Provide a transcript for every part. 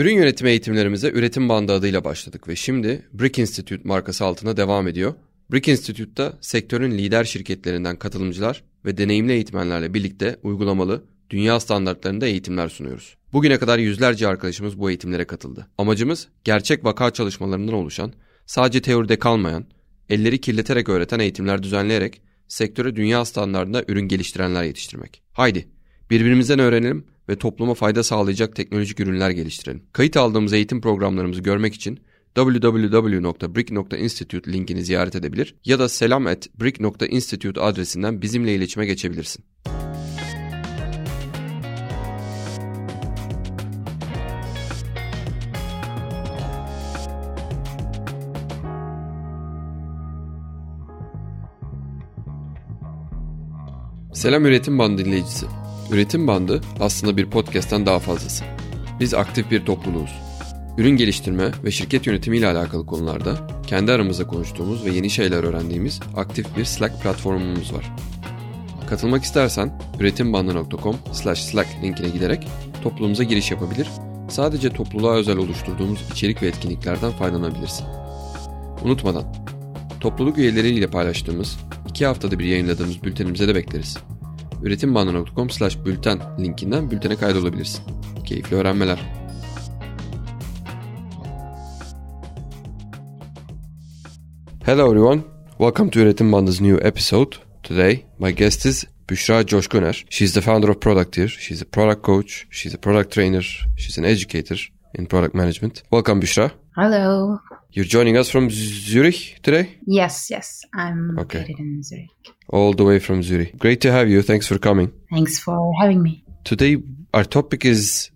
Ürün yönetimi eğitimlerimize üretim bandı adıyla başladık ve şimdi Brick Institute markası altına devam ediyor. Brick Institute'da sektörün lider şirketlerinden katılımcılar ve deneyimli eğitmenlerle birlikte uygulamalı, dünya standartlarında eğitimler sunuyoruz. Bugüne kadar yüzlerce arkadaşımız bu eğitimlere katıldı. Amacımız gerçek vaka çalışmalarından oluşan, sadece teoride kalmayan, elleri kirleterek öğreten eğitimler düzenleyerek sektöre dünya standartında ürün geliştirenler yetiştirmek. Haydi birbirimizden öğrenelim ve topluma fayda sağlayacak teknolojik ürünler geliştirelim. Kayıt aldığımız eğitim programlarımızı görmek için www.brick.institute linkini ziyaret edebilir ya da selam@brick.institute adresinden bizimle iletişime geçebilirsin. Selam Üretim Bandı dinleyicisi. Üretim Bandı aslında bir podcast'ten daha fazlası. Biz aktif bir topluluğuz. Ürün geliştirme ve şirket yönetimi ile alakalı konularda kendi aramızda konuştuğumuz ve yeni şeyler öğrendiğimiz aktif bir Slack platformumuz var. Katılmak istersen üretimbandı.com slash linkine giderek topluluğumuza giriş yapabilir, sadece topluluğa özel oluşturduğumuz içerik ve etkinliklerden faydalanabilirsin. Unutmadan, topluluk üyeleriyle paylaştığımız, iki haftada bir yayınladığımız bültenimize de bekleriz. üretimbandı.com slash bülten linkinden bültene kaydolabilirsin. Keyifli öğrenmeler. Hello everyone, welcome to Üretim Bandı's new episode. Today, my guest is Büşra Coşkuner. She's the founder of Producteer. She's a product coach, she's a product trainer, she's an educator in product management. Welcome Büşra. Hello. You're joining us from Zurich today? Yes, yes. I'm Okay. located in Zurich. All the way from Zurich. Great to have you. Thanks for coming. Thanks for having me. Today, our topic is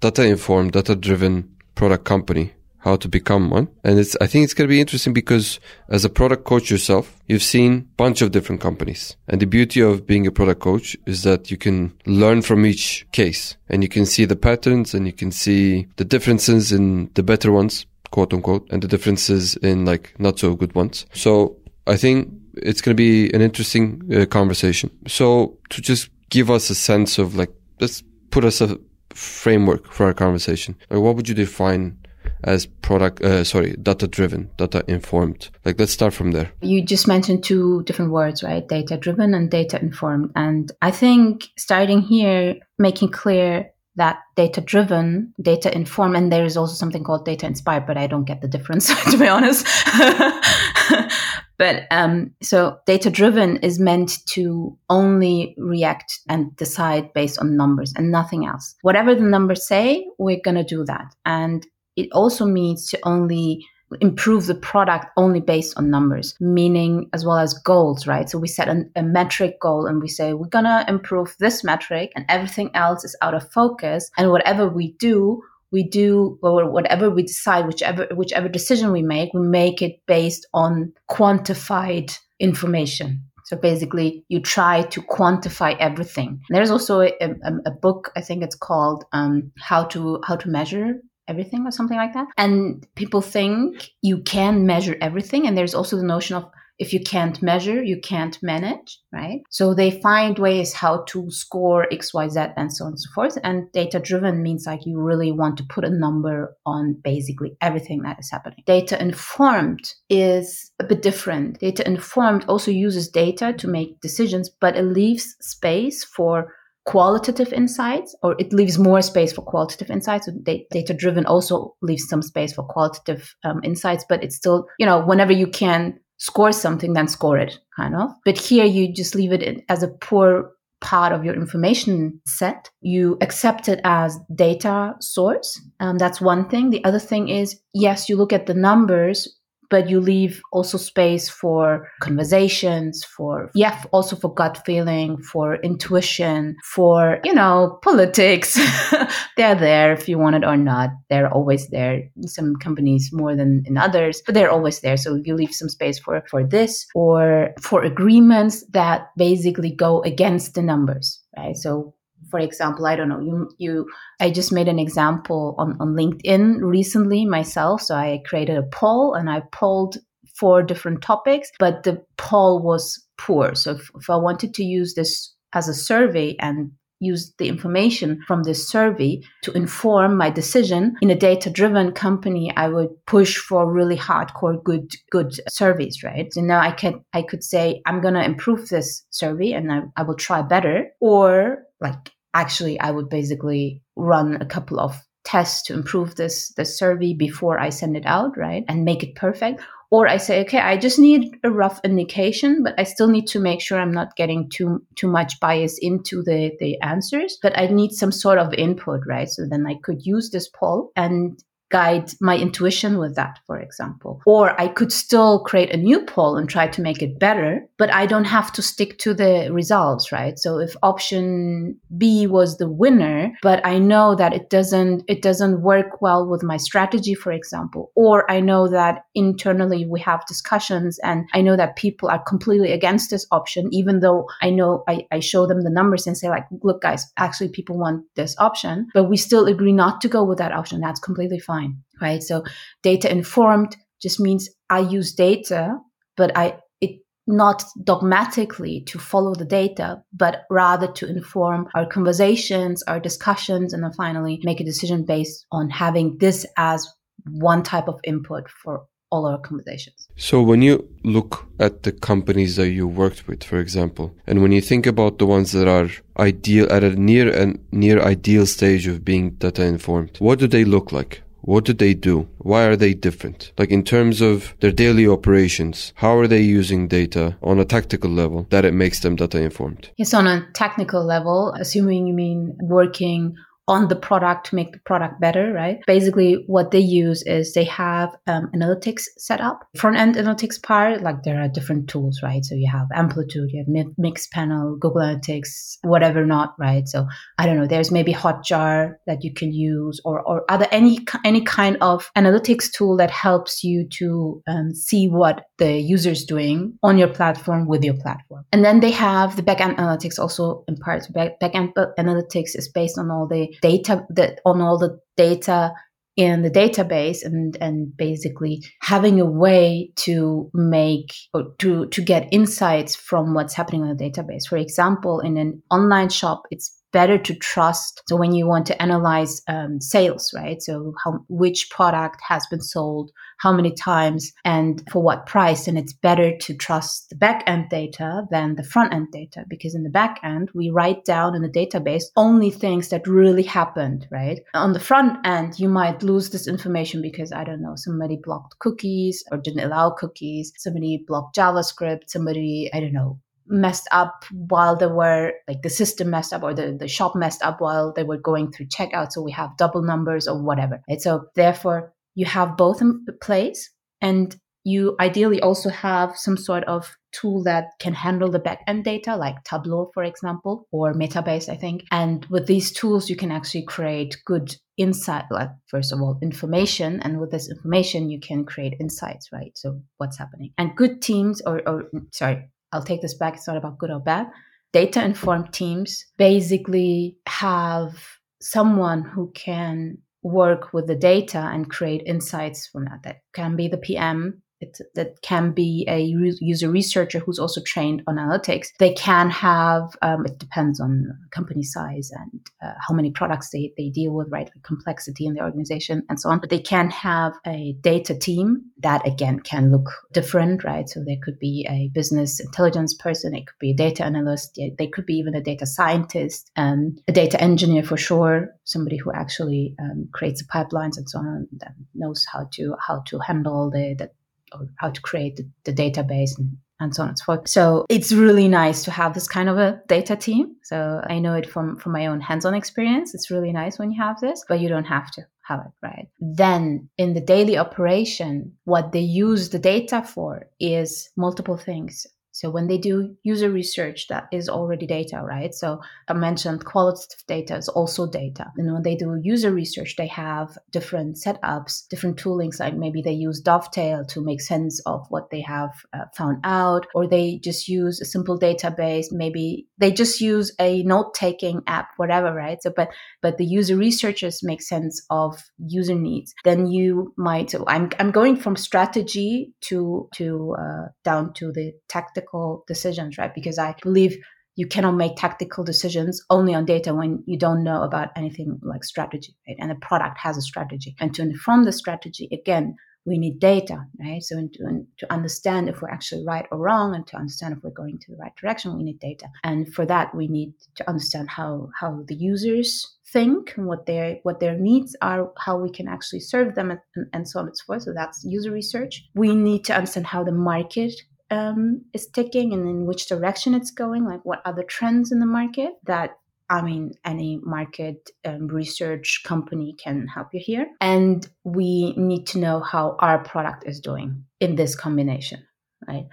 data informed, data driven product company, how to become one. And it's, I think it's going to be interesting because as a product coach yourself, you've seen a bunch of different companies. And the beauty of being a product coach is that you can learn from each case and you can see the patterns and you can see the differences in the better ones, quote unquote, and the differences in like not so good ones. So I think it's going to be an interesting uh, conversation. So to just give us a sense of like, let's put us a framework for our conversation. Like, what would you define as product, uh, sorry, data driven, data informed? Like, let's start from there. You just mentioned two different words, right? Data driven and data informed. And I think starting here, making clear that data driven, data informed, and there is also something called data inspired, but I don't get the difference, to be honest. but um, so data driven is meant to only react and decide based on numbers and nothing else. Whatever the numbers say, we're going to do that. And it also means to only improve the product only based on numbers, meaning as well as goals, right? So we set an, a metric goal and we say we're gonna improve this metric and everything else is out of focus. And whatever we do, we do or whatever we decide, whichever whichever decision we make, we make it based on quantified information. So basically, you try to quantify everything. There's also a, a, a book, I think it's called um, "How to How to Measure everything or something like that. And people think you can measure everything. And there's also the notion of if you can't measure, you can't manage, right? So they find ways how to score X, Y, Z, and so on and so forth. And data driven means like you really want to put a number on basically everything that is happening. Data informed is a bit different. Data informed also uses data to make decisions, but it leaves space for qualitative insights or it leaves more space for qualitative insights. So data driven also leaves some space for qualitative um, insights but it's still you know whenever you can score something then score it kind of. But here you just leave it as a poor part of your information set. You accept it as data source um, that's one thing. The other thing is yes you look at the numbers but you leave also space for conversations for yeah also for gut feeling for intuition for you know politics. They're there if you want it or not. They're always there. Some companies more than in others but they're always there. So you leave some space for for this or for agreements that basically go against the numbers right? So for example i don't know you you i just made an example on, on linkedin recently myself so i created a poll and i polled four different topics but the poll was poor so if, if i wanted to use this as a survey and use the information from this survey to inform my decision. In a data driven company, I would push for really hardcore good, good surveys, right? So now I can, I could say, I'm going to improve this survey and I, I will try better. Or like, actually, I would basically run a couple of tests to improve this, the survey before I send it out, right? And make it perfect or I say, okay, I just need a rough indication, but I still need to make sure I'm not getting too too much bias into the the answers. But I need some sort of input, right? So then I could use this poll and guide my intuition with that, for example. Or I could still create a new poll and try to make it better, but I don't have to stick to the results, right? So if option B was the winner, but I know that it doesn't, it doesn't work well with my strategy, for example, or I know that internally we have discussions and I know that people are completely against this option, even though I know I, I show them the numbers and say like, look guys, actually people want this option, but we still agree not to go with that option. That's completely fine right? So data informed just means I use data, but I it not dogmatically to follow the data, but rather to inform our conversations, our discussions, and then finally make a decision based on having this as one type of input for all our conversations. So when you look at the companies that you worked with, for example, and when you think about the ones that are ideal at a near and near ideal stage of being data informed, what do they look like? What do they do? Why are they different? Like in terms of their daily operations, how are they using data on a tactical level that it makes them data informed? Yes, on a technical level, assuming you mean working on the product to make the product better, right? Basically, what they use is they have um, analytics set up. Front end analytics part, like there are different tools, right? So you have Amplitude, you have Mixpanel, Google Analytics, whatever not, right? So I don't know. There's maybe Hotjar that you can use, or or other any any kind of analytics tool that helps you to um, see what the user's doing on your platform with your platform. And then they have the backend analytics also in part. Back, backend analytics is based on all the data that on all the data in the database and and basically having a way to make or to to get insights from what's happening on the database. For example in an online shop it's better to trust. So when you want to analyze um, sales, right? So how which product has been sold, how many times, and for what price, and it's better to trust the back end data than the front end data because in the back end we write down in the database only things that really happened, right? On the front end, you might lose this information because I don't know somebody blocked cookies or didn't allow cookies, somebody blocked JavaScript, somebody I don't know messed up while they were like the system messed up or the, the shop messed up while they were going through checkout. So we have double numbers or whatever. Right? So therefore you have both in place and you ideally also have some sort of tool that can handle the backend data, like Tableau, for example, or Metabase, I think. And with these tools, you can actually create good insight, like first of all, information. And with this information, you can create insights, right? So what's happening? And good teams, or, or sorry, I'll take this back. It's not about good or bad. Data informed teams basically have someone who can work with the data and create insights from that. That can be the PM, it, that can be a user researcher who's also trained on analytics. They can have, um, it depends on company size and uh, how many products they, they deal with, right? Like complexity in the organization and so on. But they can have a data team that again can look different, right? So there could be a business intelligence person, it could be a data analyst, they could be even a data scientist, um, a data engineer for sure, somebody who actually um, creates the pipelines and so on, that knows how to how to handle the, the or how to create the, database and, and so on and so forth. So it's really nice to have this kind of a data team. So I know it from, from my own hands-on experience. It's really nice when you have this, but you don't have to have it, right? Then in the daily operation, what they use the data for is multiple things. So when they do user research, that is already data, right? So I mentioned qualitative data is also data. And when they do user research, they have different setups, different toolings, like maybe they use Dovetail to make sense of what they have uh, found out, or they just use a simple database. Maybe they just use a note-taking app, whatever, right? So, but but the user researchers make sense of user needs. Then you might. So I'm I'm going from strategy to to uh, down to the tactical decisions, right? Because I believe you cannot make tactical decisions only on data when you don't know about anything like strategy, right? And a product has a strategy. And to inform the strategy, again, we need data, right? So to, to understand if we're actually right or wrong and to understand if we're going to the right direction, we need data. And for that, we need to understand how, how the users think and what their what their needs are, how we can actually serve them and, and so on and so forth. So that's user research. We need to understand how the market um, is ticking and in which direction it's going, like what are the trends in the market that I mean, any market um, research company can help you here. And we need to know how our product is doing in this combination, right?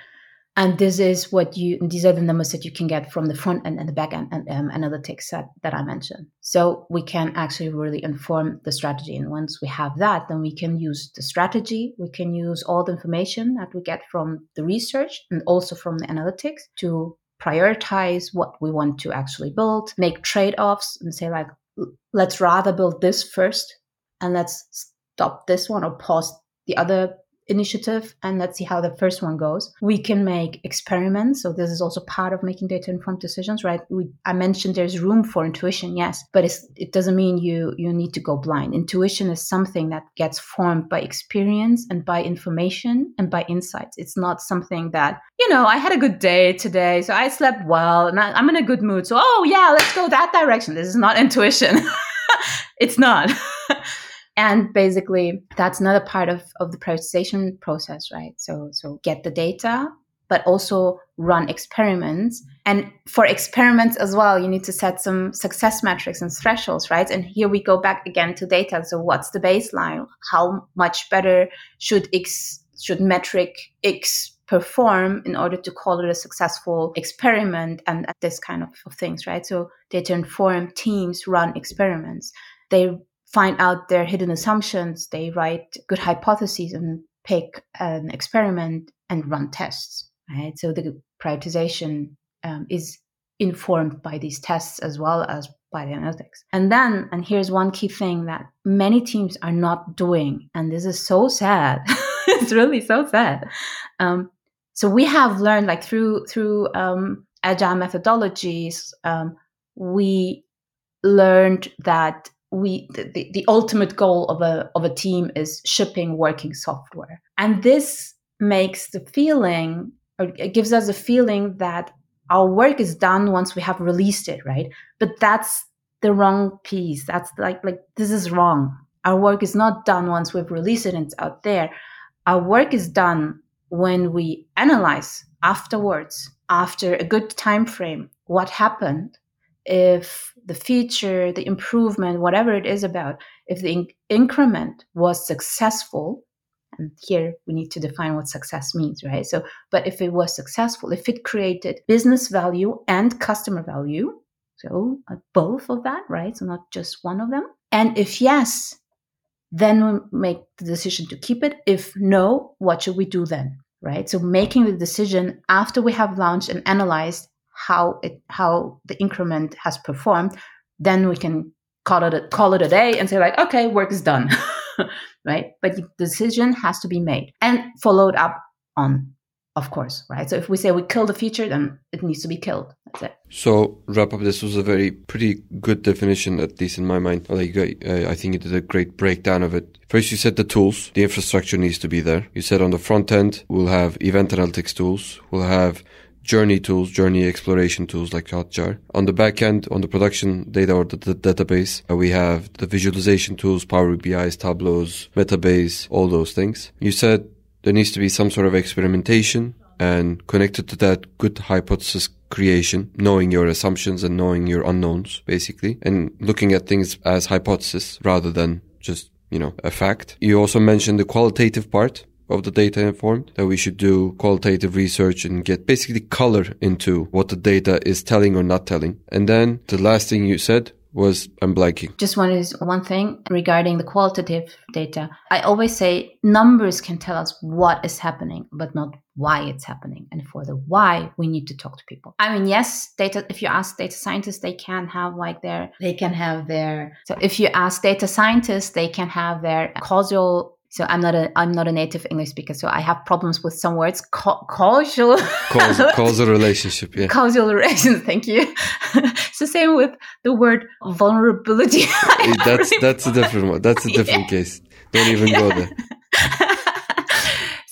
And this is what you, these are the numbers that you can get from the front end and the back end and, um, analytics that, that I mentioned. So we can actually really inform the strategy. And once we have that, then we can use the strategy. We can use all the information that we get from the research and also from the analytics to prioritize what we want to actually build, make trade offs and say, like, let's rather build this first and let's stop this one or pause the other initiative and let's see how the first one goes. We can make experiments. So this is also part of making data informed decisions, right? We, I mentioned there's room for intuition, yes, but it doesn't mean you you need to go blind. Intuition is something that gets formed by experience and by information and by insights. It's not something that you know I had a good day today, so I slept well and I, I'm in a good mood. So oh yeah, let's go that direction. This is not intuition. it's not. and basically that's another part of, of the prioritization process right? So so get the data but also run experiments. And for experiments as well you need to set some success metrics and thresholds right? And here we go back again to data. So what's the baseline? How much better should x should metric x perform in order to call it a successful experiment and this kind of, things right? So data informed teams run experiments. They find out their hidden assumptions. They write good hypotheses and pick an experiment and run tests. Right. So the prioritization um, is informed by these tests as well as by the analytics. And then, and here's one key thing that many teams are not doing, and this is so sad. it's really so sad. Um, so we have learned, like through through um, agile methodologies, um, we learned that we the, the ultimate goal of a of a team is shipping working software. And this makes the feeling or it gives us a feeling that our work is done once we have released it right? But that's the wrong piece. That's like like this is wrong. Our work is not done once we've released it and it's out there. Our work is done when we analyze afterwards after a good time frame what happened if the feature, the improvement, whatever it is about, if the in- increment was successful, and here we need to define what success means, right? So, but if it was successful, if it created business value and customer value, so uh, both of that, right? So not just one of them. And if yes, then we make the decision to keep it. If no, what should we do then? Right. So making the decision after we have launched and analyzed how it how the increment has performed, then we can call it a, call it a day and say like, okay, work is done, right? But the decision has to be made and followed up on, of course, right? So if we say we kill the feature, then it needs to be killed. That's it. So wrap up. This was a very pretty good definition, at least in my mind. Like uh, I think you did a great breakdown of it. First, you said the tools, the infrastructure needs to be there. You said on the front end, we'll have event analytics tools, we'll have journey tools, journey exploration tools like Hotjar. On the back end, on the production data or the, the database, uh, we have the visualization tools, Power BI's, Tableaus, Metabase, all those things. You said there needs to be some sort of experimentation and connected to that good hypothesis creation, knowing your assumptions and knowing your unknowns, basically, and looking at things as hypothesis rather than just, you know, a fact. You also mentioned the qualitative part of the data informed, that we should do qualitative research and get basically color into what the data is telling or not telling. And then the last thing you said was I'm blanking. Just one is one thing regarding the qualitative data. I always say numbers can tell us what is happening, but not why it's happening. And for the why, we need to talk to people. I mean, yes, data. If you ask data scientists, they can have like their they can have their. So if you ask data scientists, they can have their causal So I'm not a I'm not a native English speaker, so I have problems with some words. Ca- causal, causal, causal relationship. Yeah, causal relations. Thank you. it's the same with the word vulnerability. that's that's a different one. That's a different yeah. case. Don't even yeah. go there.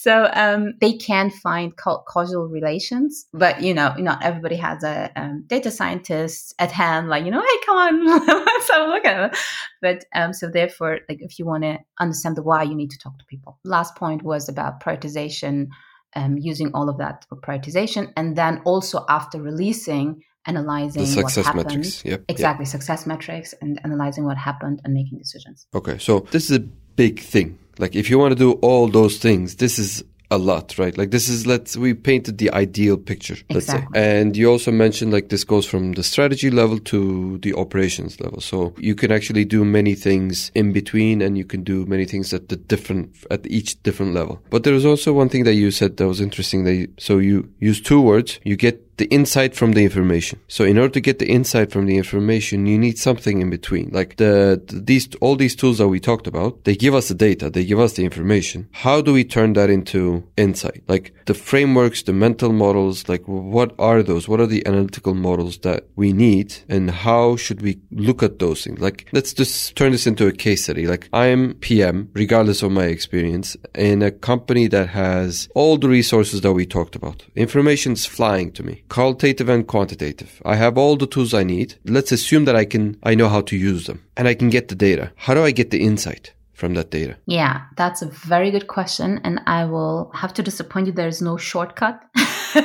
So um, they can find causal relations, but you know, not everybody has a um, data scientist at hand, like you know, hey, come on, let's have a look at it. But um, so therefore, like if you want to understand the why, you need to talk to people. Last point was about prioritization, um, using all of that for prioritization, and then also after releasing analyzing the success what happened. metrics. Yep. Exactly, yep. success metrics and analyzing what happened and making decisions. Okay, so this is a big thing like if you want to do all those things, this is a lot, right? Like this is let's we painted the ideal picture, let's exactly. say. And you also mentioned like this goes from the strategy level to the operations level. So you can actually do many things in between and you can do many things at the different at each different level. But there was also one thing that you said that was interesting. That so you use two words, you get the insight from the information. So in order to get the insight from the information, you need something in between. Like the, the, these all these tools that we talked about, they give us the data, they give us the information. How do we turn that into insight? Like the frameworks, the mental models, like what are those? What are the analytical models that we need and how should we look at those things? Like let's just turn this into a case study. Like I'm PM, regardless of my experience, in a company that has all the resources that we talked about. Information's flying to me qualitative and quantitative. I have all the tools I need. Let's assume that I can, I know how to use them and I can get the data. How do I get the insight? From that data? Yeah, that's a very good question. And I will have to disappoint you. There's no shortcut.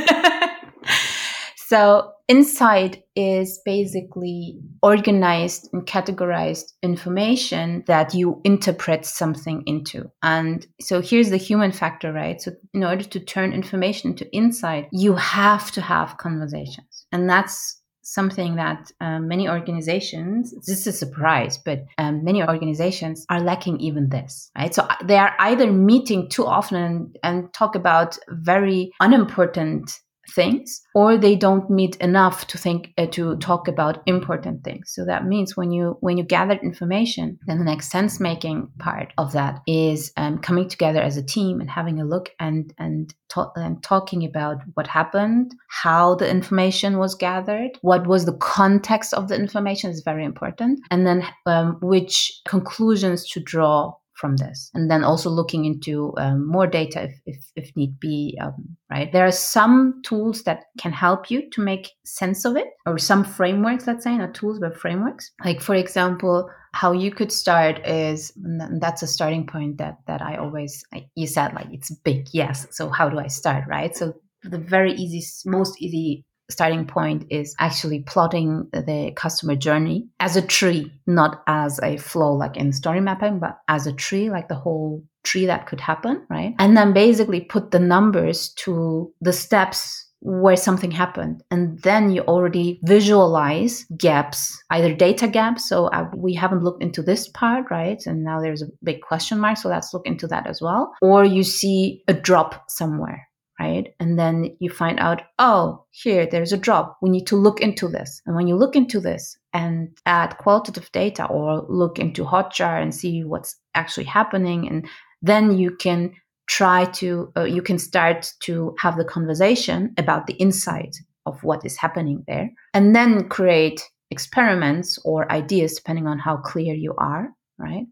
So insight is basically organized and categorized information that you interpret something into. And so here's the human factor, right? So in order to turn information into insight, you have to have conversations. And that's something that um, many organizations this is a surprise but um, many organizations are lacking even this right so uh, they are either meeting too often and, and talk about very unimportant things or they don't meet enough to think uh, to talk about important things. So that means when you when you gather information then the next sense making part of that is um, coming together as a team and having a look and and, to- and talking about what happened how the information was gathered what was the context of the information is very important and then um, which conclusions to draw from this. And then also looking into um, more data if, if, if need be um, right? There are some tools that can help you to make sense of it or some frameworks let's say not tools but frameworks. Like for example how you could start is that's a starting point that that i always you said like it's big. Yes. So how do i start right? So the very easy most easy starting point is actually plotting the customer journey as a tree, not as a flow like in story mapping, but as a tree, like the whole tree that could happen, right? And then basically put the numbers to the steps where something happened. And then you already visualize gaps, either data gaps. So uh, we haven't looked into this part, right? And now there's a big question mark. So let's look into that as well. Or you see a drop somewhere, right? And then you find out, oh, here, there's a drop. We need to look into this. And when you look into this and add qualitative data or look into Hotjar and see what's actually happening, and then you can try to, uh, you can start to have the conversation about the insight of what is happening there, and then create experiments or ideas depending on how clear you are, right?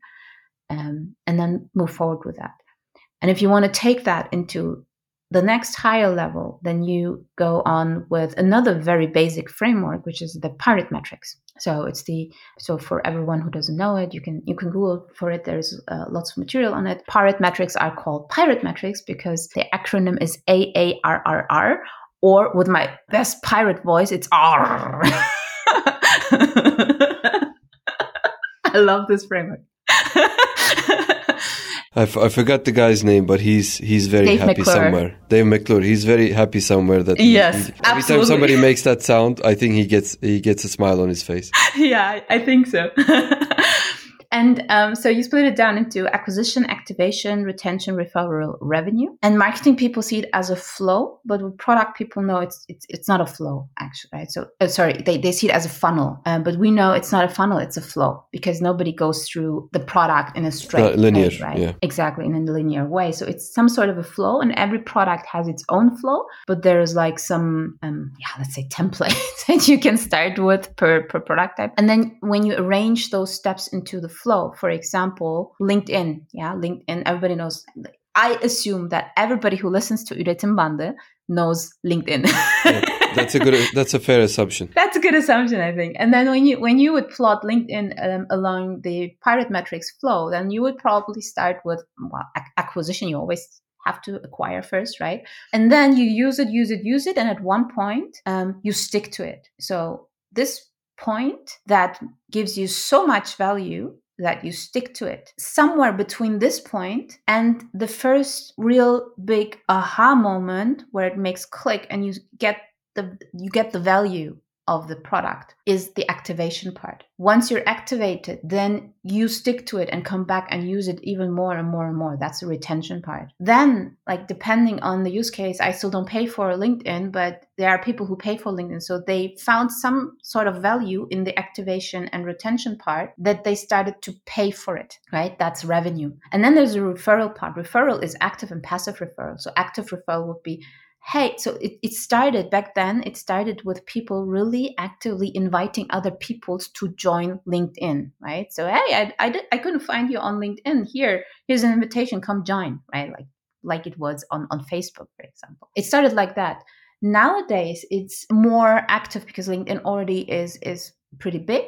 Um, and then move forward with that. And if you want to take that into the next higher level, then you go on with another very basic framework, which is the pirate metrics. So it's the so for everyone who doesn't know it, you can you can Google for it. There's uh, lots of material on it. Pirate metrics are called pirate metrics because the acronym is A A R R R, or with my best pirate voice, it's R. I love this framework. I, f- I forgot the guy's name, but he's he's very Dave happy McClure. somewhere. Dave McClure. He's very happy somewhere. That yes, he, every absolutely. time somebody makes that sound, I think he gets he gets a smile on his face. yeah, I think so. And um, so you split it down into acquisition, activation, retention, referral, revenue. And marketing people see it as a flow, but with product people know it's it's, it's not a flow actually, right? So uh, sorry, they, they see it as a funnel, um, but we know it's not a funnel, it's a flow because nobody goes through the product in a straight linear, way, right? yeah. Exactly, in a linear way. So it's some sort of a flow, and every product has its own flow, but there's like some, um, yeah, let's say template that you can start with per per product type, and then when you arrange those steps into the flow. For example, LinkedIn. Yeah, LinkedIn. Everybody knows. I assume that everybody who listens to Üretim Bandı knows LinkedIn. Yeah, that's a good. That's a fair assumption. That's a good assumption, I think. And then when you when you would plot LinkedIn um, along the pirate metrics flow, then you would probably start with well, ac- acquisition. You always have to acquire first, right? And then you use it, use it, use it, and at one point, um, you stick to it. So this point that gives you so much value that you stick to it. Somewhere between this point and the first real big aha moment where it makes click and you get the you get the value of the product is the activation part. Once you're activated, then you stick to it and come back and use it even more and more and more. That's the retention part. Then, like depending on the use case, I still don't pay for LinkedIn, but there are people who pay for LinkedIn. So they found some sort of value in the activation and retention part that they started to pay for it, right? That's revenue. And then there's a referral part. Referral is active and passive referral. So active referral would be hey so it, it started back then it started with people really actively inviting other people to join linkedin right? So hey I, I, did, I couldn't find you on linkedin. Here here's an invitation. Come join right? Like like it was on on facebook for example. It started like that. Nowadays it's more active because linkedin already is is pretty big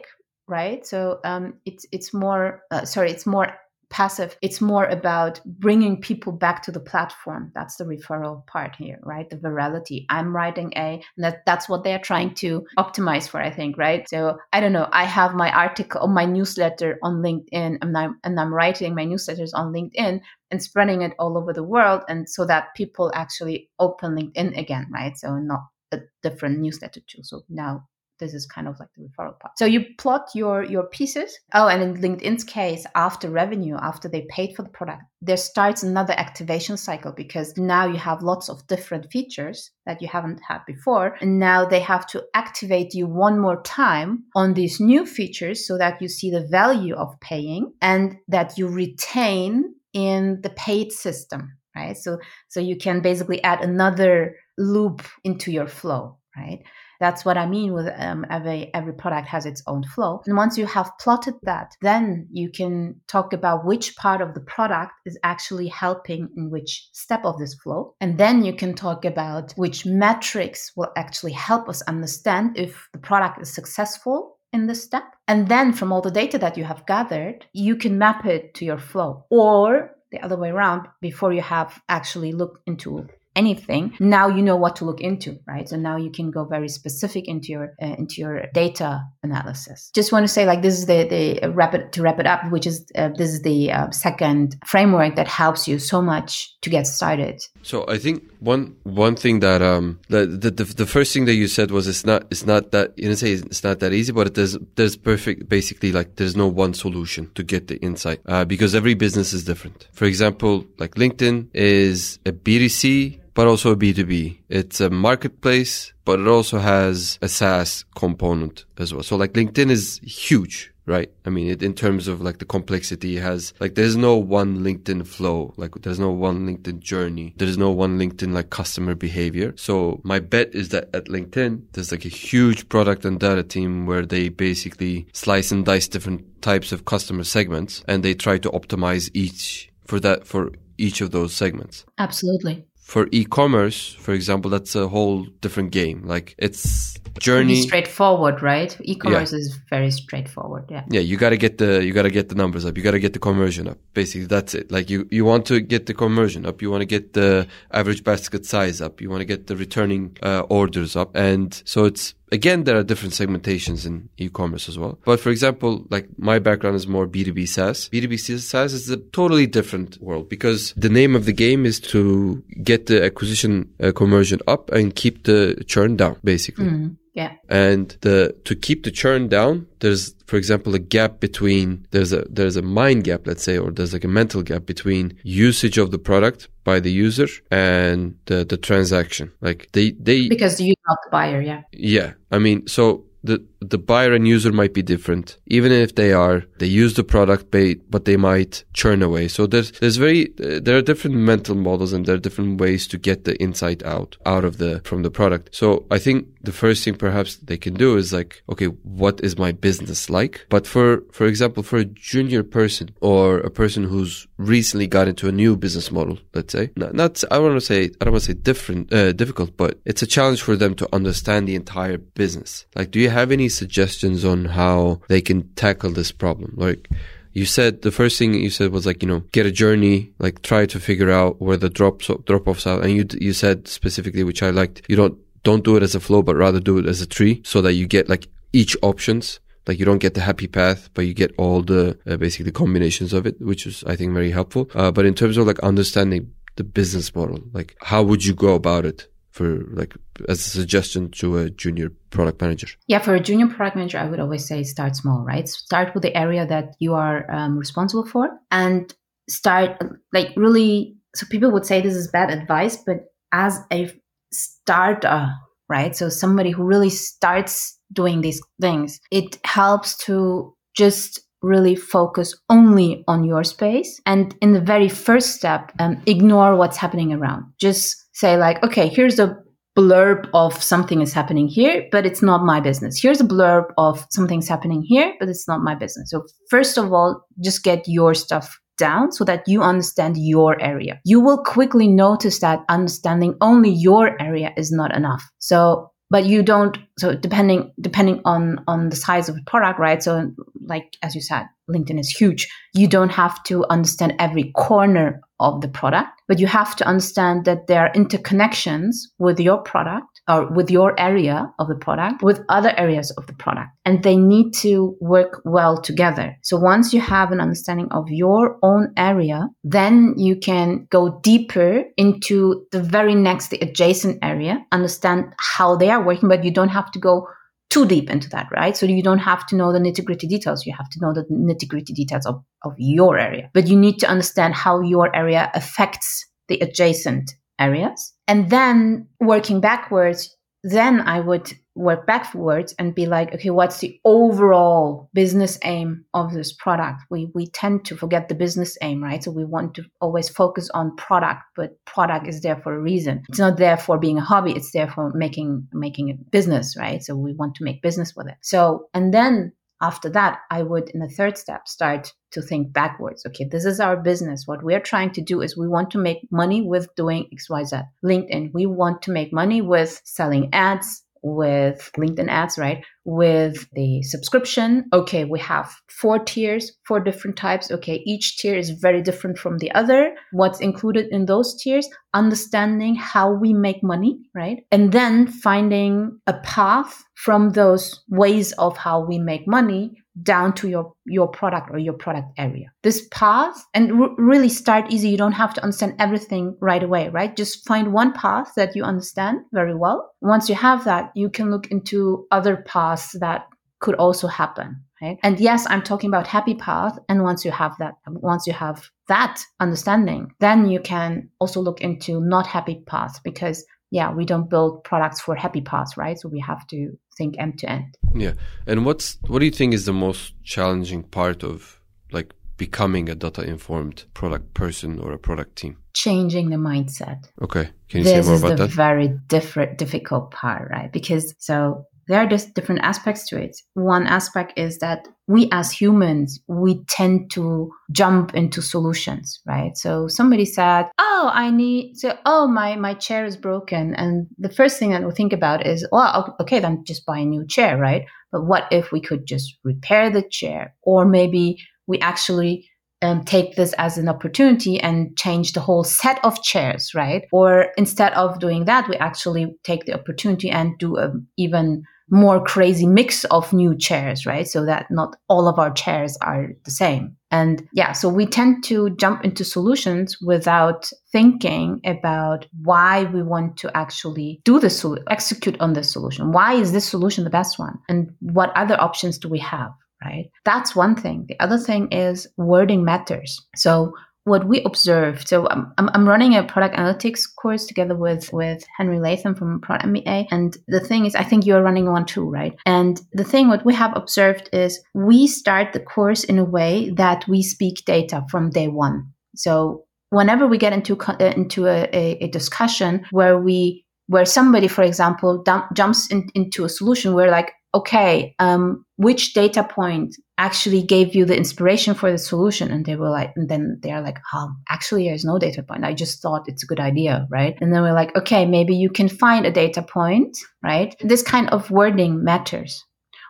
right? So um it's it's more uh, sorry it's more passive. It's more about bringing people back to the platform. That's the referral part here right? The virality. I'm writing a and that that's what they're trying to optimize for i think right? So i don't know. I have my article my newsletter on linkedin and i'm, and I'm writing my newsletters on linkedin and spreading it all over the world and so that people actually open linkedin again right? So not a different newsletter too. So now this is kind of like the referral part. So you plot your your pieces. Oh, and in LinkedIn's case, after revenue, after they paid for the product, there starts another activation cycle because now you have lots of different features that you haven't had before, and now they have to activate you one more time on these new features so that you see the value of paying and that you retain in the paid system, right? So so you can basically add another loop into your flow, right? That's what I mean with um, every every product has its own flow. And once you have plotted that, then you can talk about which part of the product is actually helping in which step of this flow, and then you can talk about which metrics will actually help us understand if the product is successful in this step. And then from all the data that you have gathered, you can map it to your flow or the other way around before you have actually looked into anything now you know what to look into right? So now you can go very specific into your uh, into your data analysis. Just want to say like this is the the uh, rapid to wrap it up which is uh, this is the uh, second framework that helps you so much to get started. So i think one one thing that um the the, the, the first thing that you said was it's not it's not that you know say it's not that easy but there's there's perfect basically like there's no one solution to get the insight uh, because every business is different. For example like linkedin is a b2c but also a B2B. It's a marketplace, but it also has a SaaS component as well. So like LinkedIn is huge, right? I mean, it, in terms of like the complexity it has, like there's no one LinkedIn flow. Like there's no one LinkedIn journey. There's no one LinkedIn like customer behavior. So my bet is that at LinkedIn, there's like a huge product and data team where they basically slice and dice different types of customer segments and they try to optimize each for that, for each of those segments. Absolutely for e-commerce, for example, that's a whole different game. Like it's journey straightforward, right? E-commerce yeah. is very straightforward. Yeah. Yeah, you got to get the you got to get the numbers up. You got to get the conversion up. Basically, that's it. Like you you want to get the conversion up. You want to get the average basket size up. You want to get the returning uh, orders up. And so it's Again, there are different segmentations in e-commerce as well. But for example, like my background is more B2B SaaS. B2B SaaS is a totally different world because the name of the game is to get the acquisition uh, conversion up and keep the churn down, basically. Mm. Yeah. And the to keep the churn down, there's for example a gap between there's a there's a mind gap, let's say, or there's like a mental gap between usage of the product by the user and the the transaction. Like they they because you not the buyer, yeah. Yeah. I mean, so the the buyer and user might be different. Even if they are they use the product but they might churn away. So there's there's very there are different mental models and there are different ways to get the insight out out of the from the product. So i think the first thing perhaps they can do is like okay what is my business like? But for for example for a junior person or a person who's recently got into a new business model let's say not, not i want to say i don't want to say different uh, difficult but it's a challenge for them to understand the entire business. Like do you have any suggestions on how they can tackle this problem? Like, you said the first thing you said was like you know get a journey like try to figure out where the drops drop offs are. And you you said specifically which I liked you don't don't do it as a flow but rather do it as a tree so that you get like each options. Like you don't get the happy path but you get all the uh, basically combinations of it which is I think very helpful. Uh, but in terms of like understanding the business model like how would you go about it for like as a suggestion to a junior product manager? Yeah, for a junior product manager, I would always say start small, right? Start with the area that you are um, responsible for and start like really. So people would say this is bad advice, but as a starter, right? So somebody who really starts doing these things, it helps to just really focus only on your space and in the very first step um, ignore what's happening around just say like okay here's a blurb of something is happening here, but it's not my business. Here's a blurb of something's happening here, but it's not my business. So first of all, just get your stuff down so that you understand your area. You will quickly notice that understanding only your area is not enough. So but you don't so depending depending on on the size of the product right? So like as you said linkedin is huge. You don't have to understand every corner of the product but you have to understand that there are interconnections with your product or with your area of the product with other areas of the product and they need to work well together so once you have an understanding of your own area then you can go deeper into the very next the adjacent area understand how they are working but you don't have to go too deep into that, right? So you don't have to know the nitty gritty details. You have to know the nitty gritty details of, of your area. But you need to understand how your area affects the adjacent areas. And then working backwards, then I would work backwards and be like, okay, what's the overall business aim of this product? We we tend to forget the business aim, right? So we want to always focus on product, but product is there for a reason. It's not there for being a hobby. It's there for making making a business, right? So we want to make business with it. So and then after that, I would, in the third step, start to think backwards. Okay, this is our business. What we're trying to do is we want to make money with doing XYZ. LinkedIn, we want to make money with selling ads, with LinkedIn ads, right? With the subscription, okay, we have four tiers, four different types. Okay, each tier is very different from the other. What's included in those tiers? Understanding how we make money, right? And then finding a path from those ways of how we make money down to your your product or your product area this path and r- really start easy you don't have to understand everything right away right just find one path that you understand very well once you have that you can look into other paths that could also happen right and yes i'm talking about happy path and once you have that once you have that understanding then you can also look into not happy path because yeah, we don't build products for happy paths, right? So we have to think end to end. Yeah. And what's what do you think is the most challenging part of like becoming a data informed product person or a product team? Changing the mindset. Okay. Can you this say more about that? This is the very different difficult part, right? Because so there are just different aspects to it. One aspect is that we as humans, we tend to jump into solutions, right? So somebody said, Oh, I need so oh my my chair is broken. And the first thing that we think about is, well, okay, then just buy a new chair, right? But what if we could just repair the chair? Or maybe we actually um, take this as an opportunity and change the whole set of chairs, right? Or instead of doing that, we actually take the opportunity and do a even more crazy mix of new chairs, right? So that not all of our chairs are the same. And yeah, so we tend to jump into solutions without thinking about why we want to actually do the sol- execute on this solution. Why is this solution the best one? And what other options do we have? Right. That's one thing. The other thing is wording matters. So what we observed. So I'm, I'm running a product analytics course together with with Henry Latham from Product MBA, and the thing is, I think you're running one too, right? And the thing what we have observed is we start the course in a way that we speak data from day one. So whenever we get into uh, into a, a, a discussion where we where somebody, for example, dump, jumps in, into a solution, we're like, okay, um, which data point actually gave you the inspiration for the solution? And they were like, and then they're like, oh, actually, there's no data point. I just thought it's a good idea, right? And then we're like, okay, maybe you can find a data point, right? This kind of wording matters.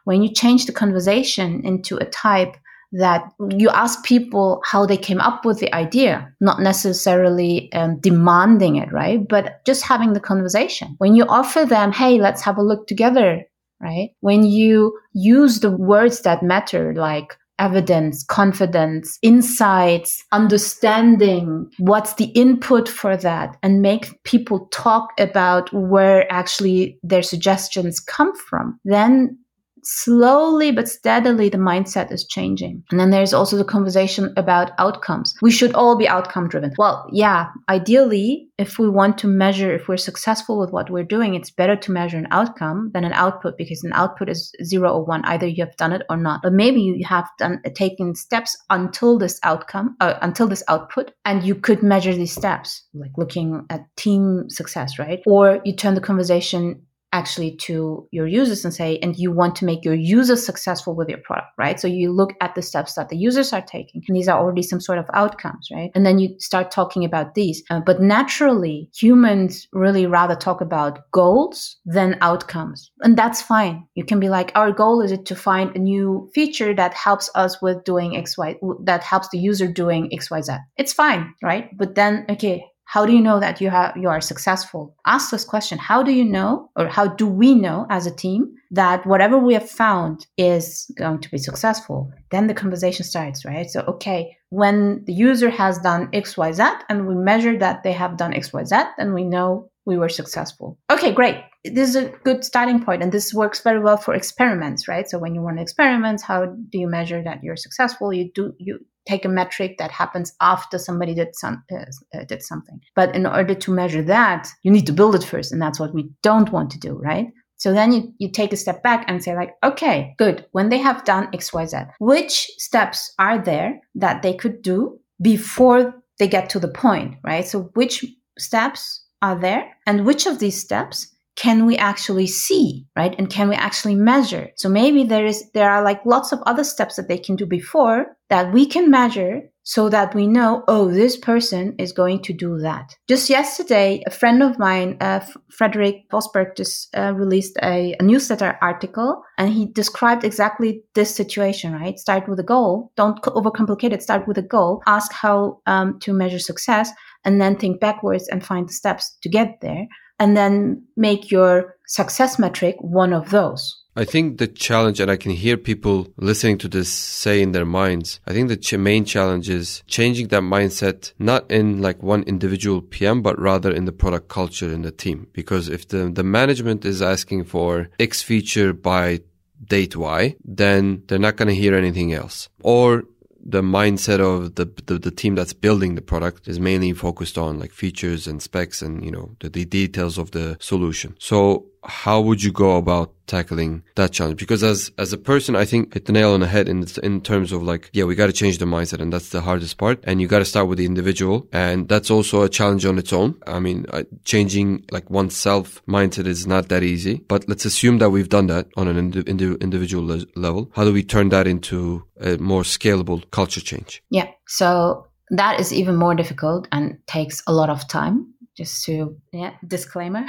When you change the conversation into a type that you ask people how they came up with the idea, not necessarily um, demanding it, right? But just having the conversation. When you offer them, hey, let's have a look together right? When you use the words that matter, like evidence, confidence, insights, understanding what's the input for that and make people talk about where actually their suggestions come from, then slowly but steadily the mindset is changing. And then there's also the conversation about outcomes. We should all be outcome driven. Well, yeah, ideally, if we want to measure if we're successful with what we're doing, it's better to measure an outcome than an output because an output is zero or one. Either you have done it or not. But maybe you have done taken steps until this outcome, uh, until this output, and you could measure these steps, like looking at team success, right? Or you turn the conversation actually to your users and say, and you want to make your users successful with your product, right? So you look at the steps that the users are taking, and these are already some sort of outcomes, right? And then you start talking about these. Uh, but naturally, humans really rather talk about goals than outcomes. And that's fine. You can be like, our goal is it to find a new feature that helps us with doing XY, that helps the user doing XYZ. It's fine, right? But then, okay, how do you know that you have you are successful? Ask this question. How do you know or how do we know as a team that whatever we have found is going to be successful? Then the conversation starts, right? So okay, when the user has done XYZ and we measure that they have done XYZ, then we know we were successful. Okay, great. This is a good starting point, and this works very well for experiments, right? So when you run experiments, how do you measure that you're successful? You do you take a metric that happens after somebody did some uh, uh, did something. But in order to measure that, you need to build it first, and that's what we don't want to do, right? So then you, you take a step back and say like, okay, good. When they have done XYZ, which steps are there that they could do before they get to the point, right? So which steps are there and which of these steps can we actually see right? And can we actually measure? So maybe there is there are like lots of other steps that they can do before that we can measure so that we know oh this person is going to do that. Just yesterday a friend of mine uh, frederick Vosberg just uh, released a, a newsletter article and he described exactly this situation right? Start with a goal. Don't overcomplicate it. Start with a goal. Ask how um, to measure success and then think backwards and find the steps to get there and then make your success metric one of those. I think the challenge, and I can hear people listening to this say in their minds, I think the ch- main challenge is changing that mindset, not in like one individual PM, but rather in the product culture in the team. Because if the, the management is asking for X feature by date Y, then they're not going to hear anything else. Or the mindset of the, the, the team that's building the product is mainly focused on like features and specs and you know the, the details of the solution. So how would you go about tackling that challenge? Because as as a person, I think hit the nail on the head in in terms of like, yeah, we got to change the mindset, and that's the hardest part. And you got to start with the individual, and that's also a challenge on its own. I mean, uh, changing like oneself mindset is not that easy. But let's assume that we've done that on an indi- indi- individual le- level. How do we turn that into a more scalable culture change? Yeah. So that is even more difficult and takes a lot of time. Just to yeah, disclaimer.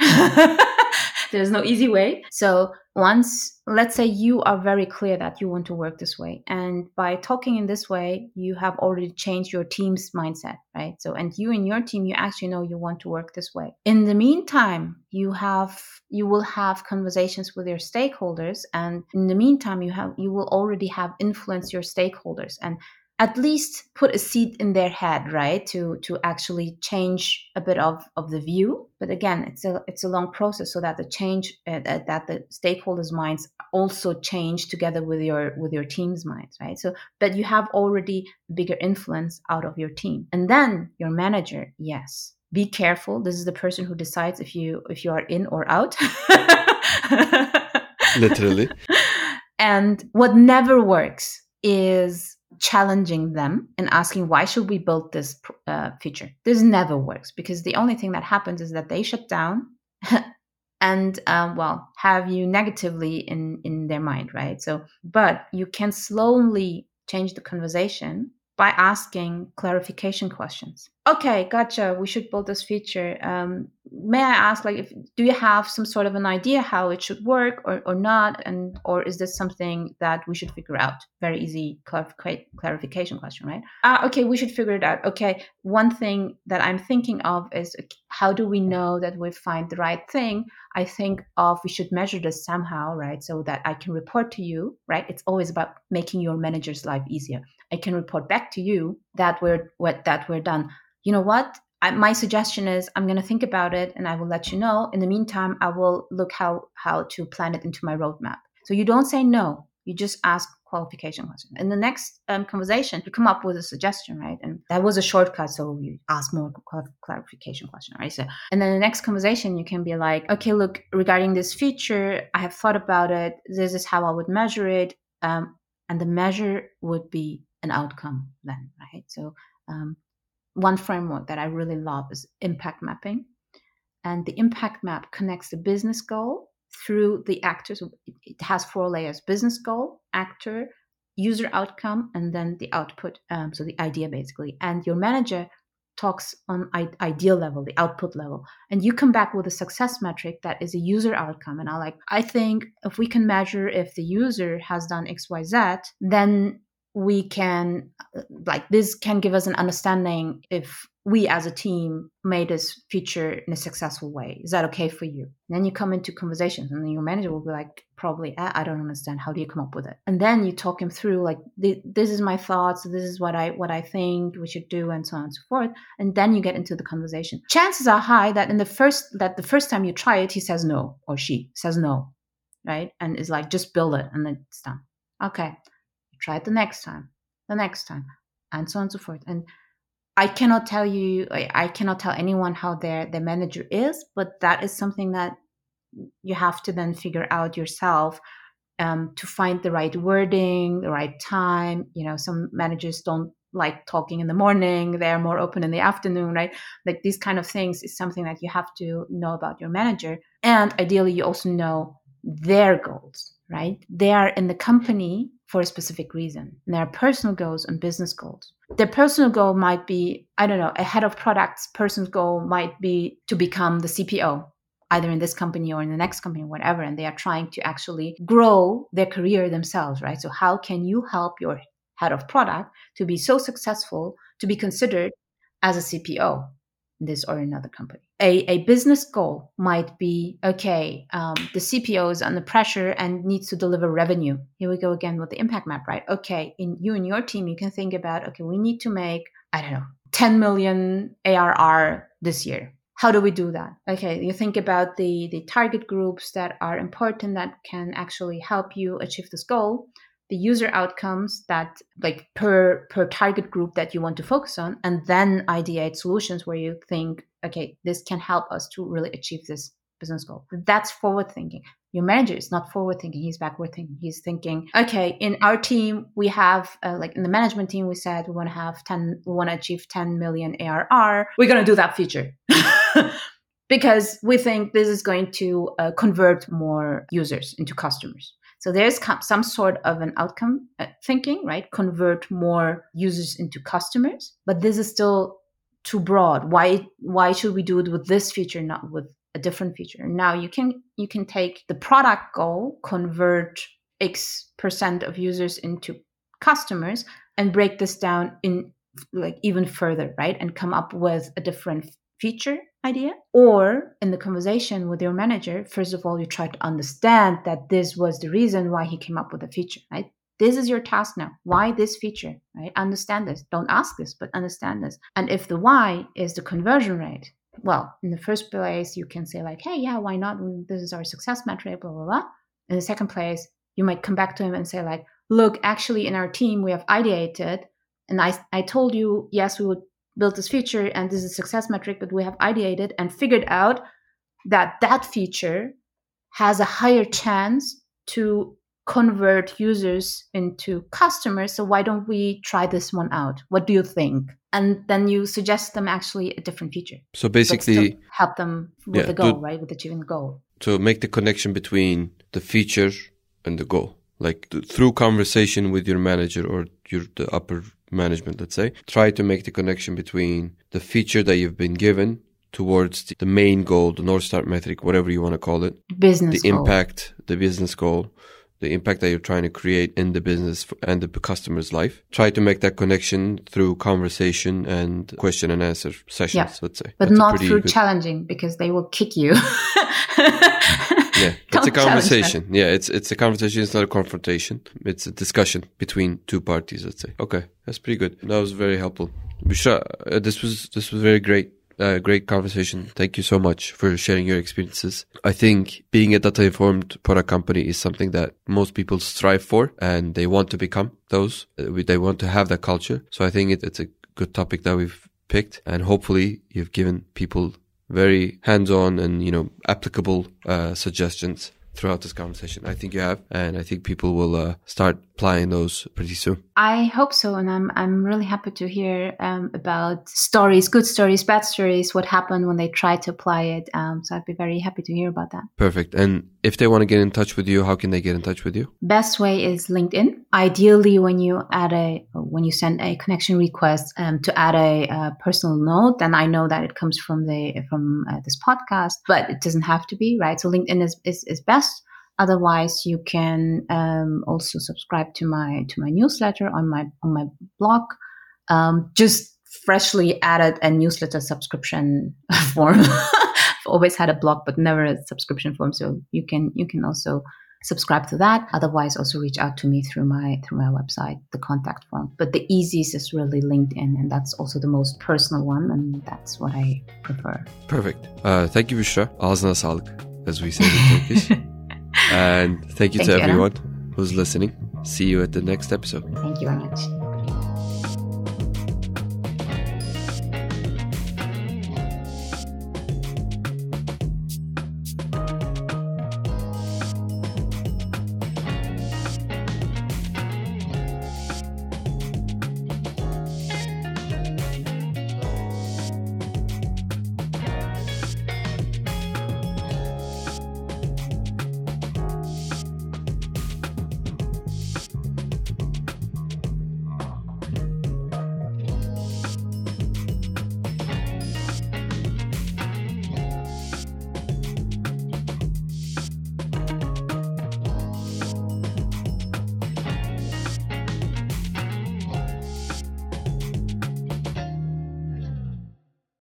There's no easy way. So once, let's say you are very clear that you want to work this way. And by talking in this way, you have already changed your team's mindset, right? So, and you and your team, you actually know you want to work this way. In the meantime, you have, you will have conversations with your stakeholders. And in the meantime, you have, you will already have influenced your stakeholders. And at least put a seed in their head right to to actually change a bit of of the view. But again it's a it's a long process so that the change uh, that the stakeholders minds also change together with your with your team's minds right? So but you have already bigger influence out of your team. And then your manager yes. Be careful. This is the person who decides if you if you are in or out. Literally. And what never works is challenging them and asking why should we build this uh, feature this never works because the only thing that happens is that they shut down and um, well have you negatively in in their mind right? So but you can slowly change the conversation by asking clarification questions. Okay gotcha. We should build this feature. Um, may i ask like if do you have some sort of an idea how it should work or, or not? And or is this something that we should figure out? Very easy clarification question right? Uh, okay we should figure it out. Okay one thing that i'm thinking of is how do we know that we find the right thing? I think of we should measure this somehow right? So that i can report to you right? It's always about making your manager's life easier i can report back to you that we're what that we're done you know what? I, my suggestion is I'm going to think about it and I will let you know. In the meantime, I will look how how to plan it into my roadmap. So you don't say no. You just ask qualification question. In the next um, conversation, you come up with a suggestion, right? And that was a shortcut. So you ask more clarification question, right? So, and then the next conversation, you can be like, okay, look, regarding this feature, I have thought about it. This is how I would measure it. Um, and the measure would be an outcome then, right? So um, one framework that I really love is impact mapping. And the impact map connects the business goal through the actors. It has four layers business goal, actor, user outcome, and then the output. Um, so the idea basically. And your manager talks on I- ideal level, the output level. And you come back with a success metric that is a user outcome. And I like, I think if we can measure if the user has done XYZ, then we can like this can give us an understanding if we as a team made this feature in a successful way. Is that okay for you? And then you come into conversations and then your manager will be like probably i don't understand. How do you come up with it? And then you talk him through like this is my thoughts. This is what i what i think we should do and so on and so forth. And then you get into the conversation. Chances are high that in the first that the first time you try it he says no or she says no right? And is like just build it and then it's done. Okay try it the next time, the next time, and so on and so forth. And I cannot tell you, I cannot tell anyone how their their manager is, but that is something that you have to then figure out yourself um, to find the right wording, the right time. You know, some managers don't like talking in the morning; they are more open in the afternoon, right? Like these kind of things is something that you have to know about your manager, and ideally, you also know their goals, right? They are in the company for a specific reason. And there are personal goals and business goals. Their personal goal might be, I don't know, a head of products personal goal might be to become the CPO, either in this company or in the next company, whatever. And they are trying to actually grow their career themselves, right? So how can you help your head of product to be so successful to be considered as a CPO? This or another company. A, a business goal might be okay, um, the CPO is under pressure and needs to deliver revenue. Here we go again with the impact map, right? Okay, in you and your team, you can think about okay, we need to make, I don't know, 10 million ARR this year. How do we do that? Okay, you think about the, the target groups that are important that can actually help you achieve this goal the user outcomes that like per per target group that you want to focus on and then ideate solutions where you think okay this can help us to really achieve this business goal. That's forward thinking. Your manager is not forward thinking he's backward thinking. He's thinking okay in our team we have uh, like in the management team we said we want to have 10 we want to achieve 10 million arr we're going to do that feature. Because we think this is going to uh, convert more users into customers so there's some sort of an outcome uh, thinking, right? Convert more users into customers, but this is still too broad. Why why should we do it with this feature, not with a different feature. Now you can you can take the product goal, convert X percent of users into customers, and break this down in like even further, right? And come up with a different feature idea. Or in the conversation with your manager, first of all, you try to understand that this was the reason why he came up with the feature, right? This is your task now. Why this feature, right? Understand this. Don't ask this, but understand this. And if the why is the conversion rate, well, in the first place, you can say, like, hey, yeah, why not? This is our success metric, blah, blah, blah. In the second place, you might come back to him and say, like, look, actually, in our team, we have ideated. And I, I told you, yes, we would build this feature and this is a success metric, but we have ideated and figured out that that feature has a higher chance to convert users into customers. So why don't we try this one out? What do you think? And then you suggest them actually a different feature. So basically, help them with yeah, the goal, right? With achieving the goal. To make the connection between the feature and the goal, like through conversation with your manager or your the upper management, let's say, try to make the connection between the feature that you've been given towards the main goal, the North Star metric, whatever you want to call it, business, the goal. impact, the business goal, the impact that you're trying to create in the business and the customer's life. Try to make that connection through conversation and question and answer sessions, yeah. let's say. But That's not through good... challenging because they will kick you. yeah, it's a conversation. Yeah, it's it's a conversation. It's not a confrontation. It's a discussion between two parties. Let's say. Okay, that's pretty good. That was very helpful. Büşra, uh, this was this was very great. Uh, great conversation. Thank you so much for sharing your experiences. I think being a data informed product company is something that most people strive for and they want to become those. Uh, they want to have that culture. So I think it, it's a good topic that we've picked and hopefully you've given people very hands-on and you know applicable uh, suggestions throughout this conversation. I think you have, and I think people will uh, start applying those pretty soon. I hope so, and I'm I'm really happy to hear um, about stories, good stories, bad stories, what happened when they tried to apply it. Um, so I'd be very happy to hear about that. Perfect. And if they want to get in touch with you, how can they get in touch with you? Best way is LinkedIn. Ideally, when you add a when you send a connection request um, to add a, a, personal note, then I know that it comes from the from uh, this podcast, but it doesn't have to be right. So LinkedIn is is, is best. Otherwise, you can um, also subscribe to my to my newsletter on my on my blog. Um, just freshly added a newsletter subscription form. I've always had a blog, but never a subscription form. So you can you can also subscribe to that. Otherwise, also reach out to me through my through my website, the contact form. But the easiest is really LinkedIn, and that's also the most personal one, and that's what I prefer. Perfect. Uh, thank you. Ağzına sağlık, as we say in Turkish. and thank you thank to you, everyone Anna. who's listening. See you at the next episode. Thank you very much.